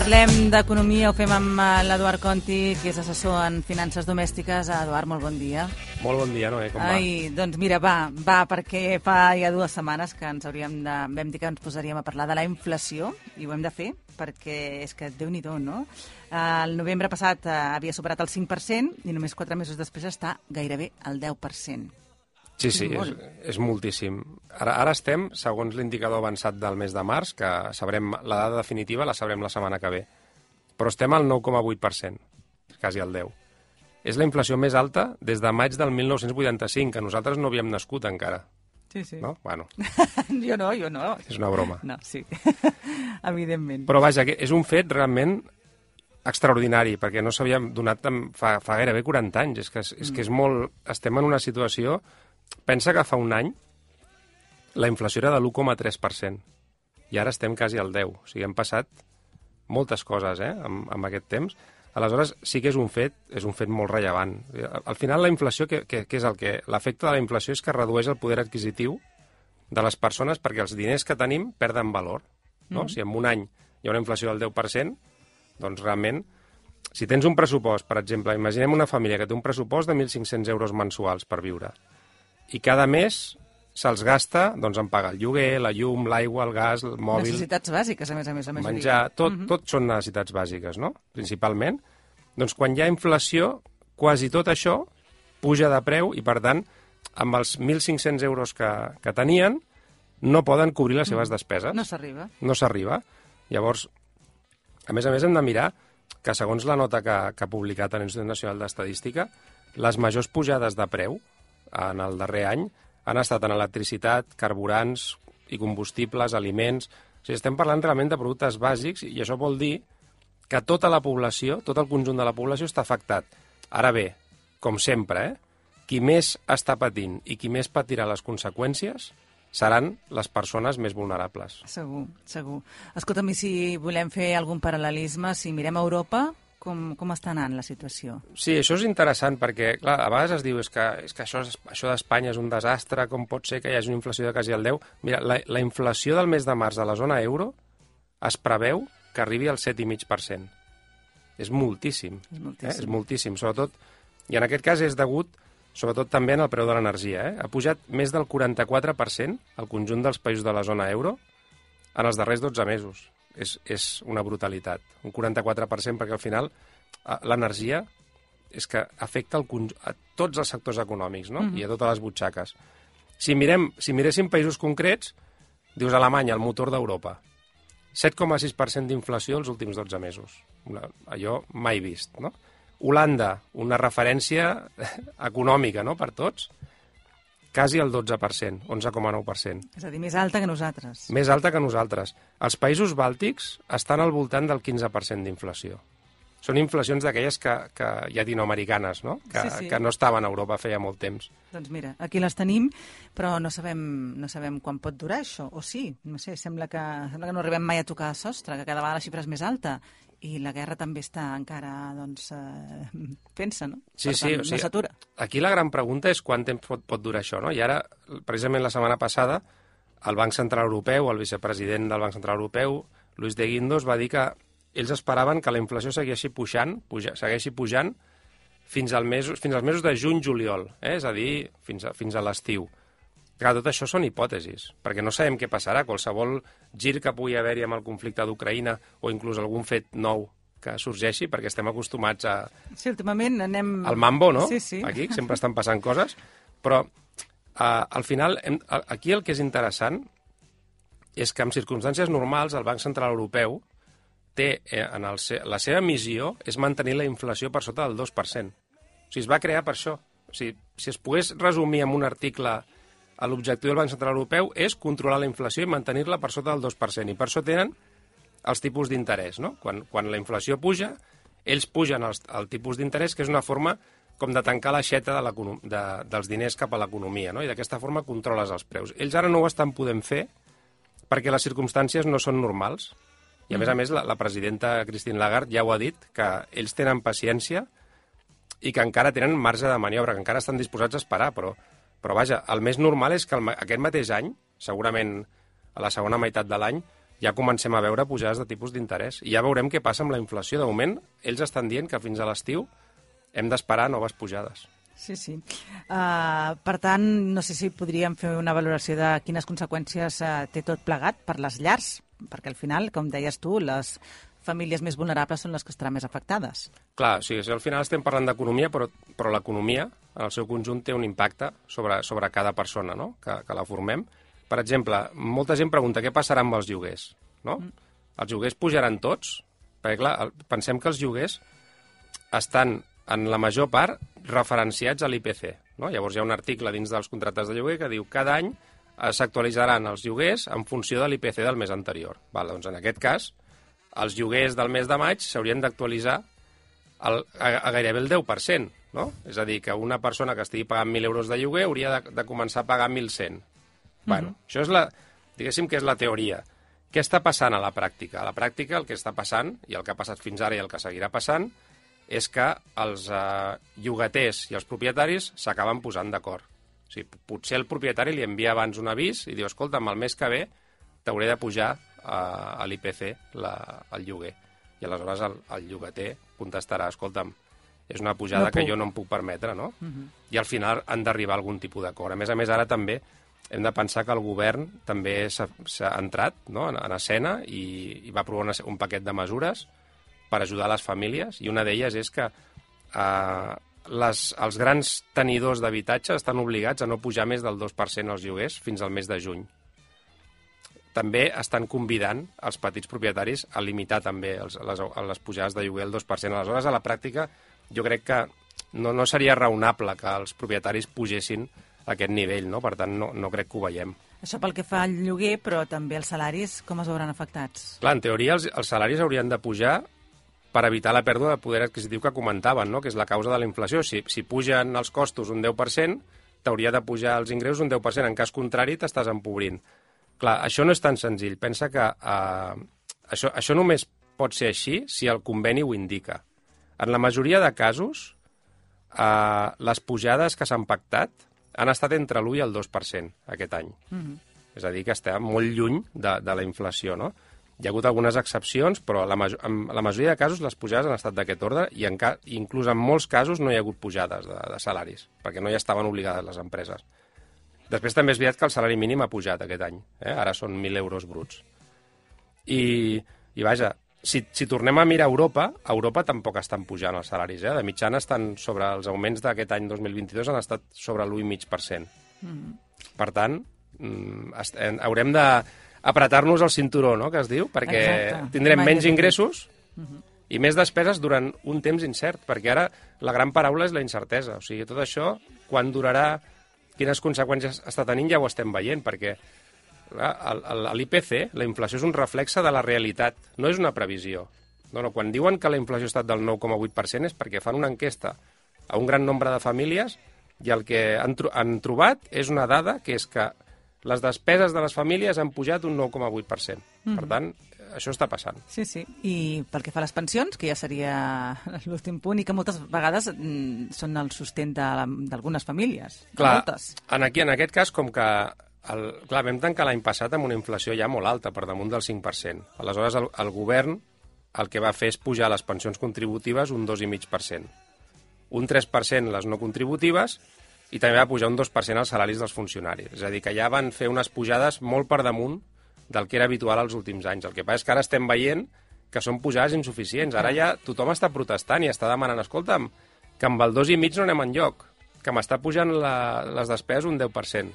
Parlem d'economia, ho fem amb eh, l'Eduard Conti, que és assessor en finances domèstiques. Eduard, molt bon dia. Molt bon dia, Noé, com va? Ai, doncs mira, va, va, perquè fa ja dues setmanes que ens hauríem de... vam dir que ens posaríem a parlar de la inflació, i ho hem de fer, perquè és que déu nhi no? El novembre passat eh, havia superat el 5% i només quatre mesos després està gairebé al 10%. Sí, sí, és, és moltíssim. Ara, ara estem, segons l'indicador avançat del mes de març, que sabrem la dada definitiva la sabrem la setmana que ve, però estem al 9,8%, quasi al 10%. És la inflació més alta des de maig del 1985, que nosaltres no havíem nascut encara. Sí, sí. No? Bueno. jo no, jo no. És una broma. No, sí. Evidentment. Però vaja, que és un fet realment extraordinari, perquè no s'havia donat fa, fa gairebé 40 anys. És que és, és, que és molt... Estem en una situació Pensa que fa un any la inflació era de l'1,3% i ara estem quasi al 10%. O sigui, hem passat moltes coses eh, amb, amb aquest temps. Aleshores, sí que és un fet, és un fet molt rellevant. Al final, la inflació, què, què, què és el que... L'efecte de la inflació és que redueix el poder adquisitiu de les persones perquè els diners que tenim perden valor. No? Mm. Si en un any hi ha una inflació del 10%, doncs realment, si tens un pressupost, per exemple, imaginem una família que té un pressupost de 1.500 euros mensuals per viure, i cada mes se'ls gasta doncs, en pagar el lloguer, la llum, l'aigua, el gas, el mòbil... Necessitats bàsiques, a més a més, la majoria. Menjar, tot, uh -huh. tot són necessitats bàsiques, no? Principalment. Doncs quan hi ha inflació, quasi tot això puja de preu i, per tant, amb els 1.500 euros que, que tenien, no poden cobrir les seves despeses. No s'arriba. No s'arriba. Llavors, a més a més, hem de mirar que, segons la nota que, que ha publicat l'Institut Nacional d'Estadística, les majors pujades de preu en el darrer any han estat en electricitat, carburants i combustibles, aliments... O sigui, estem parlant realment de productes bàsics i això vol dir que tota la població, tot el conjunt de la població està afectat. Ara bé, com sempre, eh? qui més està patint i qui més patirà les conseqüències seran les persones més vulnerables. Segur, segur. Escolta'm, i si volem fer algun paral·lelisme, si mirem a Europa, com, com està anant la situació? Sí, això és interessant perquè, clar, a vegades es diu és que, és que això, això d'Espanya és un desastre, com pot ser que hi hagi una inflació de quasi el 10? Mira, la, la inflació del mes de març a la zona euro es preveu que arribi al 7,5%. És moltíssim. És moltíssim. Eh? És moltíssim, sobretot... I en aquest cas és degut, sobretot també en el preu de l'energia. Eh? Ha pujat més del 44% al conjunt dels països de la zona euro en els darrers 12 mesos és, és una brutalitat. Un 44% perquè al final eh, l'energia és que afecta el, a tots els sectors econòmics no? Mm -hmm. i a totes les butxaques. Si, mirem, si miréssim països concrets, dius Alemanya, el motor d'Europa, 7,6% d'inflació els últims 12 mesos. Una, allò mai vist, no? Holanda, una referència econòmica no? per tots, quasi el 12%, 11,9%. És a dir, més alta que nosaltres. Més alta que nosaltres. Els països bàltics estan al voltant del 15% d'inflació. Són inflacions d'aquelles que, que llatinoamericanes, no? Que, sí, sí. que no estaven a Europa feia molt temps. Doncs mira, aquí les tenim, però no sabem, no sabem quan pot durar això, o sí, no sé, sembla que, sembla que no arribem mai a tocar sostre, que cada vegada la xifra és més alta, i la guerra també està encara, doncs, eh, pensa, no? Sí, per sí, tant, o sigui, no s'atura. Aquí la gran pregunta és quant temps pot, pot durar això, no? I ara, precisament la setmana passada, el Banc Central Europeu, el vicepresident del Banc Central Europeu, Luis de Guindos, va dir que ells esperaven que la inflació segueixi pujant, puja, segueixi pujant fins, al mesos, fins als mesos de juny-juliol, eh? és a dir, fins a, fins a l'estiu. Clar, tot això són hipòtesis, perquè no sabem què passarà. Qualsevol gir que pugui haver-hi amb el conflicte d'Ucraïna o inclús algun fet nou que sorgeixi, perquè estem acostumats a... Sí, últimament anem... Al mambo, no? Sí, sí. Aquí sempre estan passant coses, però uh, al final, hem, aquí el que és interessant és que en circumstàncies normals el Banc Central Europeu té, eh, en el, la seva missió és mantenir la inflació per sota del 2%. O sigui, es va crear per això. O sigui, si es pogués resumir en un article l'objectiu del Banc Central Europeu és controlar la inflació i mantenir-la per sota del 2%. I per això tenen els tipus d'interès. No? Quan, quan la inflació puja, ells pugen els, el tipus d'interès, que és una forma com de tancar l'aixeta de de, dels diners cap a l'economia, no? i d'aquesta forma controles els preus. Ells ara no ho estan podent fer perquè les circumstàncies no són normals. I, a més a més, la, la presidenta Christine Lagarde ja ho ha dit, que ells tenen paciència i que encara tenen marge de maniobra, que encara estan disposats a esperar, però però vaja, el més normal és que el, aquest mateix any, segurament a la segona meitat de l'any, ja comencem a veure pujades de tipus d'interès. I ja veurem què passa amb la inflació. De moment, ells estan dient que fins a l'estiu hem d'esperar noves pujades. Sí, sí. Uh, per tant, no sé si podríem fer una valoració de quines conseqüències uh, té tot plegat per les llars, perquè al final, com deies tu, les famílies més vulnerables són les que estaran més afectades. Clar, sí, al final estem parlant d'economia, però, però l'economia, en el seu conjunt, té un impacte sobre, sobre cada persona no? que, que la formem. Per exemple, molta gent pregunta què passarà amb els lloguers. No? Mm. Els lloguers pujaran tots? Perquè, clar, pensem que els lloguers estan, en la major part, referenciats a l'IPC. No? Llavors hi ha un article dins dels contractes de lloguer que diu cada any s'actualitzaran els lloguers en funció de l'IPC del mes anterior. Val, doncs en aquest cas, els lloguers del mes de maig s'haurien d'actualitzar a, a gairebé el 10%, no? És a dir, que una persona que estigui pagant 1.000 euros de lloguer hauria de, de començar a pagar 1.100. Mm -hmm. Bueno, això és la, diguéssim que és la teoria. Què està passant a la pràctica? A la pràctica el que està passant, i el que ha passat fins ara i el que seguirà passant, és que els eh, llogaters i els propietaris s'acaben posant d'acord. O sigui, potser el propietari li envia abans un avís i diu, escolta'm, el mes que ve t'hauré de pujar a, a l'IPC el lloguer. I aleshores el, el llogater contestarà, escolta'm, és una pujada no que jo no em puc permetre, no? Uh mhm. -huh. I al final han d'arribar a algun tipus d'acord. A més a més, ara també hem de pensar que el govern també s'ha entrat no? en, en escena i, i va aprovar una, un paquet de mesures per ajudar les famílies, i una d'elles és que eh, les, els grans tenidors d'habitatge estan obligats a no pujar més del 2% els lloguers fins al mes de juny també estan convidant els petits propietaris a limitar també els, les, les pujades de lloguer al 2%. Aleshores, a la pràctica, jo crec que no, no seria raonable que els propietaris pugessin a aquest nivell, no? Per tant, no, no crec que ho veiem. Això pel que fa al lloguer, però també els salaris, com es veuran afectats? Clar, en teoria els, els salaris haurien de pujar per evitar la pèrdua de poder adquisitiu que comentaven, no? que és la causa de la inflació. Si, si pugen els costos un 10%, t'hauria de pujar els ingressos un 10%. En cas contrari, t'estàs empobrint. Clar, això no és tan senzill. Pensa que uh, això, això només pot ser així si el conveni ho indica. En la majoria de casos, uh, les pujades que s'han pactat han estat entre l'1 i el 2% aquest any. Mm -hmm. És a dir, que estem molt lluny de, de la inflació, no? Hi ha hagut algunes excepcions, però la, en la majoria de casos les pujades han estat d'aquest ordre i en ca inclús en molts casos no hi ha hagut pujades de, de salaris, perquè no hi estaven obligades les empreses. Després també és veritat que el salari mínim ha pujat aquest any. Eh? Ara són 1.000 euros bruts. I, i vaja, si, si tornem a mirar Europa, a Europa tampoc estan pujant els salaris. Eh? De mitjana estan sobre els augments d'aquest any 2022 han estat sobre l'1,5%. Mm. Per tant, mm, haurem de apretar-nos el cinturó, no?, que es diu, perquè Exacte. tindrem menys ingressos mm -hmm. i més despeses durant un temps incert, perquè ara la gran paraula és la incertesa. O sigui, tot això, quan durarà quines conseqüències està tenint ja ho estem veient, perquè l'IPC, la inflació és un reflexe de la realitat, no és una previsió. No, no, quan diuen que la inflació ha estat del 9,8% és perquè fan una enquesta a un gran nombre de famílies i el que han, tro han trobat és una dada que és que les despeses de les famílies han pujat un 9,8%. Mm. Per tant, això està passant. Sí, sí. I pel que fa a les pensions, que ja seria l'últim punt, i que moltes vegades mm, són el sostén d'algunes famílies. Clar, moltes. En, aquí, en aquest cas, com que el, clar, vam tancar l'any passat amb una inflació ja molt alta, per damunt del 5%. Aleshores, el, el govern el que va fer és pujar les pensions contributives un 2,5%. Un 3% les no contributives i també va pujar un 2% els salaris dels funcionaris. És a dir, que ja van fer unes pujades molt per damunt del que era habitual als últims anys. El que passa és que ara estem veient que són pujades insuficients. Ara ja tothom està protestant i està demanant, escolta'm, que amb el dos i mig no anem enlloc, que m'està pujant la, les despeses un 10%.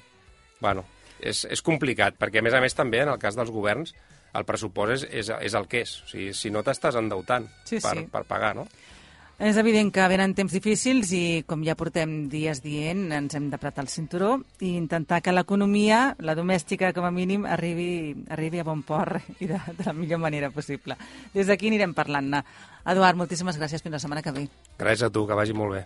Bueno, és, és complicat, perquè a més a més també en el cas dels governs el pressupost és, és, és el que és. O sigui, si no t'estàs endeutant sí, per, sí. per pagar, no? És evident que venen temps difícils i, com ja portem dies dient, ens hem d'apretar el cinturó i intentar que l'economia, la domèstica com a mínim, arribi, arribi a bon port i de, de la millor manera possible. Des d'aquí anirem parlant-ne. Eduard, moltíssimes gràcies. Fins la setmana que ve. Gràcies a tu, que vagi molt bé.